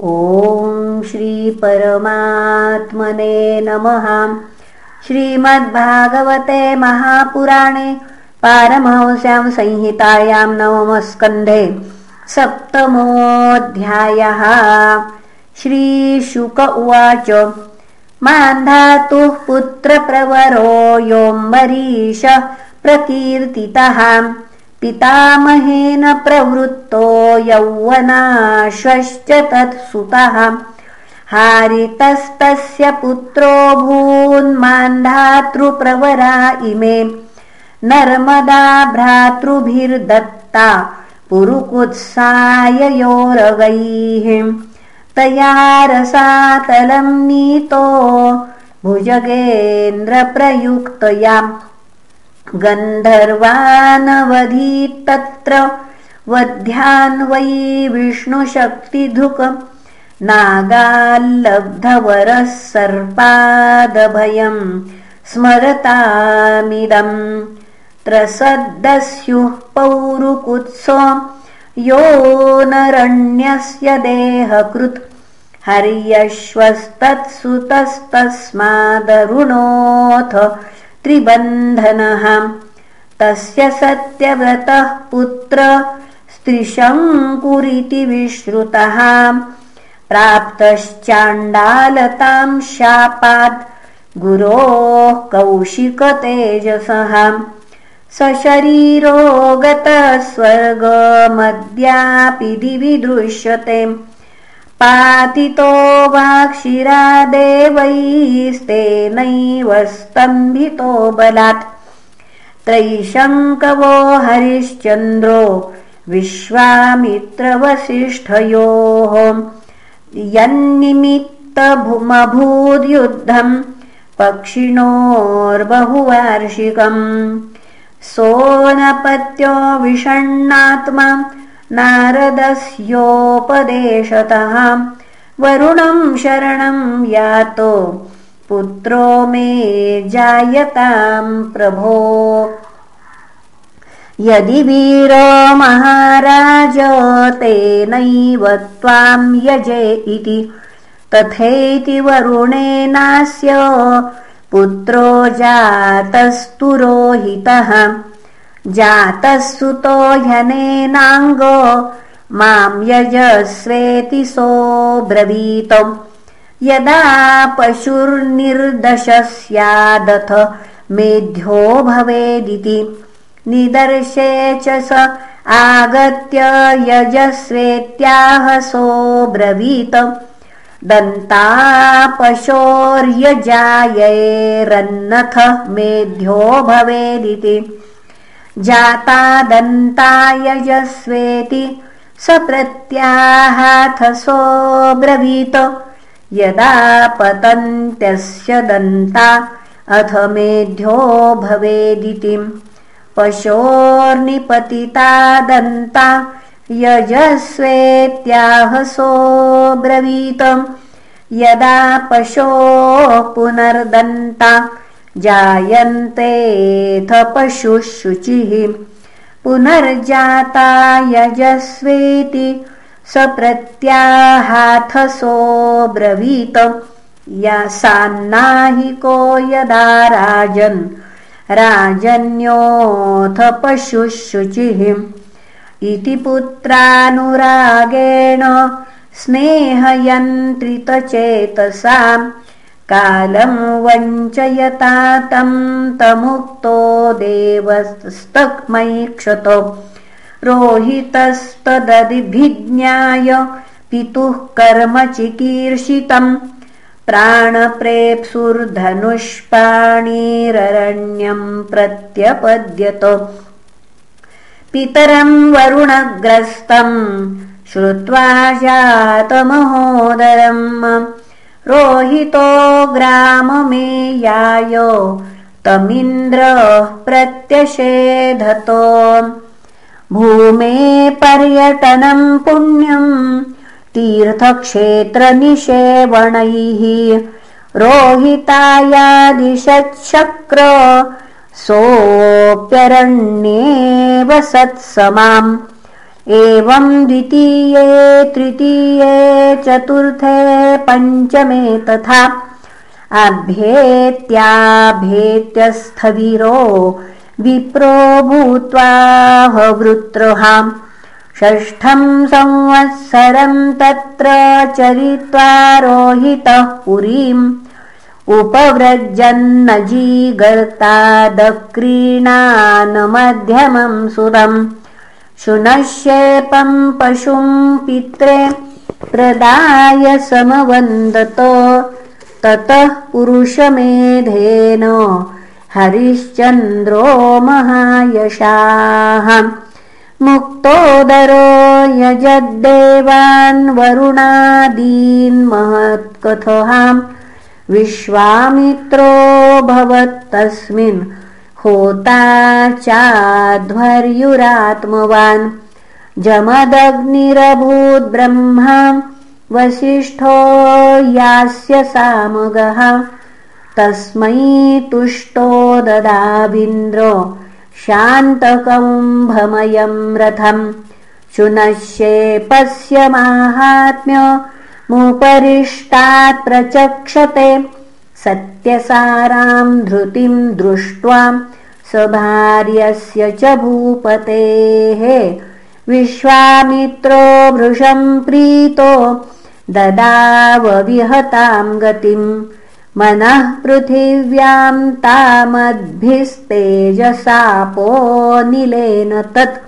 ॐ श्रीपरमात्मने नमः। श्रीमद्भागवते महापुराणे पारमहंस्यां संहितायां नवमस्कन्धे सप्तमोऽध्यायः। श्रीशुक उवाच मान्धातुः पुत्रप्रवरो योऽम्बरीश प्रकीर्तितः पितामहेन प्रवृत्तो यौवनाश्वश्च तत्सुतः। हारितस्तस्य पुत्रो भून्मान्धातृप्रवरा इमे। नर्मदा भ्रातृभिर्दत्ता पुरुकुत्साययोरगैः। तया रसातलं नीतो भुजगेन्द्रप्रयुक्तयाम् गन्धर्वानवधीत्तत्र वध्यान्वै विष्णुशक्तिधुक नागाल्लब्धवरः सर्पादभयम् स्मरतामिदम् त्रसद्दस्युः पौरुकुत्सो यो नरण्यस्य देहकृत् हर्यश्वस्तत्सुतस्तस्मादरुणोऽथ त्रिबन्धनः। तस्य सत्यव्रतः पुत्र स्त्रिशङ्कुरिति विश्रुतः। प्राप्तश्चाण्डालतां शापात् गुरोः कौशिकतेजसः। सशरीरो गतः स्वर्गमद्यापि दिवि दृश्यते पातितो वाक्षिरादेवैस्तेनैव स्तम्भितो बलात्। त्रैशङ्कवो हरिश्चन्द्रो विश्वामित्रवसिष्ठयोः। यन्निमित्तभुमभूद्युद्धम् पक्षिणोर्बहुवार्षिकम्। सोनपत्यो विषण्णात्मा नारदस्योपदेशतः। वरुणं शरणं यातो पुत्रो मे जायतां प्रभो। यदि वीरो महाराज तेनैव त्वां यजे इति तथेति वरुणेनास्य पुत्रो जातस्तुरोहितः जातः सुतो ह्यनेनाङ्गो मां यजस्वेति सोऽब्रवीत यदा पशुर्निर्दश स्यादथ मेध्यो भवेदिति। निदर्शे च स आगत्य यजस्वेत्याह सोऽब्रवीत दन्तापशोर्यजायैरन्नथ मेध्यो भवेदिति जाता दन्ता यजस्वेति स प्रत्याहाथसोऽब्रवीत यदा पतन्त्यस्य दन्ता अथ मेध्यो भवेदिति पशोर्निपतिता दन्ता यजस्वेत्याहसोऽब्रवीत। यदा पशोः पुनर्दन्ता जायन्तेऽथ पशुः शुचिः पुनर्जाता यजस्वेति स प्रत्याहाथसोऽब्रवीत या सान्नाहिको यदा राजन् राजन्योऽथ पशुः शुचिः इति पुत्रानुरागेण स्नेहयन्त्रितचेतसाम् कालं वञ्चयता तं तमुक्तो देवस्तक्मैक्षत रोहितस्तदधिभिज्ञाय पितुः कर्म चिकीर्षितम् प्राणप्रेप्सुर्धनुष्पाणिररण्यं प्रत्यपद्यत। पितरं वरुणग्रस्तम् श्रुत्वा जातमहोदरम् रोहितो ग्राममेयाय तमिन्द्रः प्रत्यषेधतो। भूमे पर्यटनं पुण्यम् तीर्थक्षेत्रनिषेवणैः। रोहितायादिशच्छक्र सोऽप्यरण्ये वसत्समाम् एवं द्वितीये तृतीये चतुर्थे पञ्चमे तथा अभ्येत्याभेत्यस्थविरो विप्रो भूत्वाहवृत्रहाम् षष्ठं संवत्सरं तत्र चरित्वा रोहितः पुरीम्। उपव्रजन्नजीगर्तादक्रीणानमध्यमं सुरम् शुनश्येपं पशुं पित्रे प्रदाय समवन्दत ततः पुरुषमेधेन हरिश्चन्द्रो महायशाः। मुक्तोदरो यजद्देवान् वरुणादीन् महत्कथहाम् विश्वामित्रो भवत्तस्मिन् होता चाध्वर्युरात्मवान् जमदग्निरभूद्ब्रह्मा वसिष्ठो यास्य सामगः। तस्मै तुष्टो ददाविन्द्रो शान्तकम्भमयम् रथम्। शुनश्येपस्य माहात्म्यमुपरिष्टात् प्रचक्षते सत्यसाराम् धृतिम् दृष्ट्वा स्वभार्यस्य च भूपतेः विश्वामित्रो भृशम् प्रीतो ददावविहताम् गतिम् मनः पृथिव्याम् तामद्भिस्तेजसापोनिलेन तत्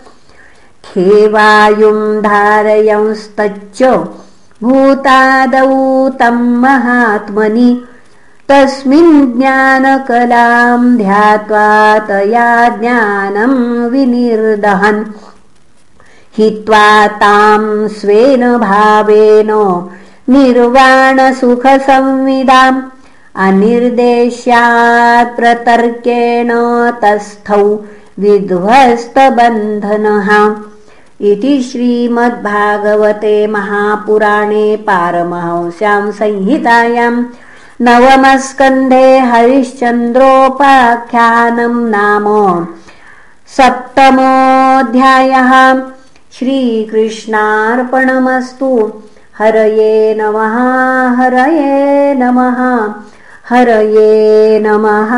खेवायुम् धारयंस्तच्च भूतादौ तम् महात्मनि तस्मिन् ज्ञानकलाम् ध्यात्वा तया ज्ञानम् विनिर्दहन्। हित्वा ताम् स्वेन भावेन निर्वाणसुखसंविदाम्। अनिर्देश्यात् प्रतर्केण तस्थौ विध्वस्तबन्धनः। इति श्रीमद्भागवते महापुराणे पारमहंस्यां संहितायाम् नवमस्कन्धे हरिश्चन्द्रोपाख्यानम् नाम सप्तमोऽध्यायः। श्रीकृष्णार्पणमस्तु। हरये नमः हरये नमः हरये नमः